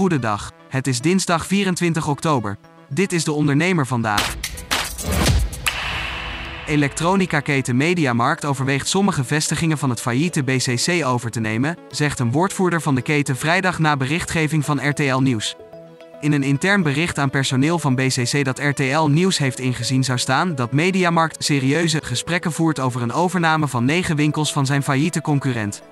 Goedendag. Het is dinsdag 24 oktober. Dit is de ondernemer vandaag. Elektronica-keten Mediamarkt overweegt sommige vestigingen van het failliete BCC over te nemen, zegt een woordvoerder van de keten vrijdag na berichtgeving van RTL Nieuws. In een intern bericht aan personeel van BCC dat RTL Nieuws heeft ingezien zou staan dat Mediamarkt serieuze gesprekken voert over een overname van negen winkels van zijn failliete concurrent.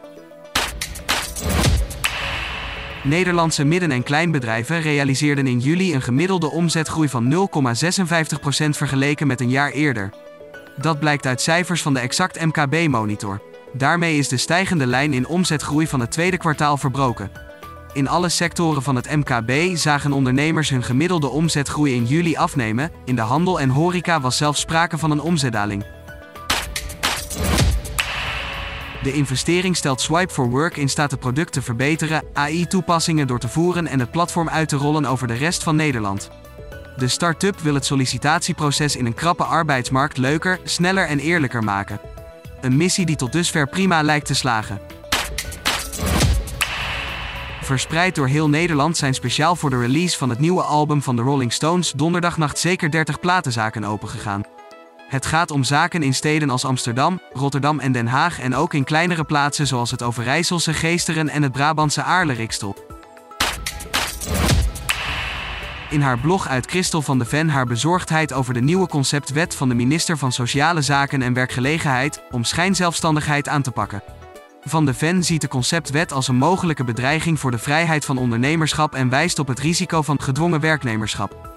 Nederlandse midden- en kleinbedrijven realiseerden in juli een gemiddelde omzetgroei van 0,56% vergeleken met een jaar eerder. Dat blijkt uit cijfers van de Exact MKB-monitor. Daarmee is de stijgende lijn in omzetgroei van het tweede kwartaal verbroken. In alle sectoren van het MKB zagen ondernemers hun gemiddelde omzetgroei in juli afnemen, in de handel en horeca was zelfs sprake van een omzetdaling. De investering stelt Swipe for Work in staat het product te verbeteren, AI-toepassingen door te voeren en het platform uit te rollen over de rest van Nederland. De start-up wil het sollicitatieproces in een krappe arbeidsmarkt leuker, sneller en eerlijker maken. Een missie die tot dusver prima lijkt te slagen. Verspreid door heel Nederland zijn speciaal voor de release van het nieuwe album van de Rolling Stones donderdagnacht zeker 30 platenzaken opengegaan. Het gaat om zaken in steden als Amsterdam, Rotterdam en Den Haag en ook in kleinere plaatsen zoals het Overijsselse Geesteren en het Brabantse Aarle-Rikstel. In haar blog uit Christel van de Ven haar bezorgdheid over de nieuwe conceptwet van de minister van Sociale Zaken en Werkgelegenheid om schijnzelfstandigheid aan te pakken. Van de Ven ziet de conceptwet als een mogelijke bedreiging voor de vrijheid van ondernemerschap en wijst op het risico van gedwongen werknemerschap.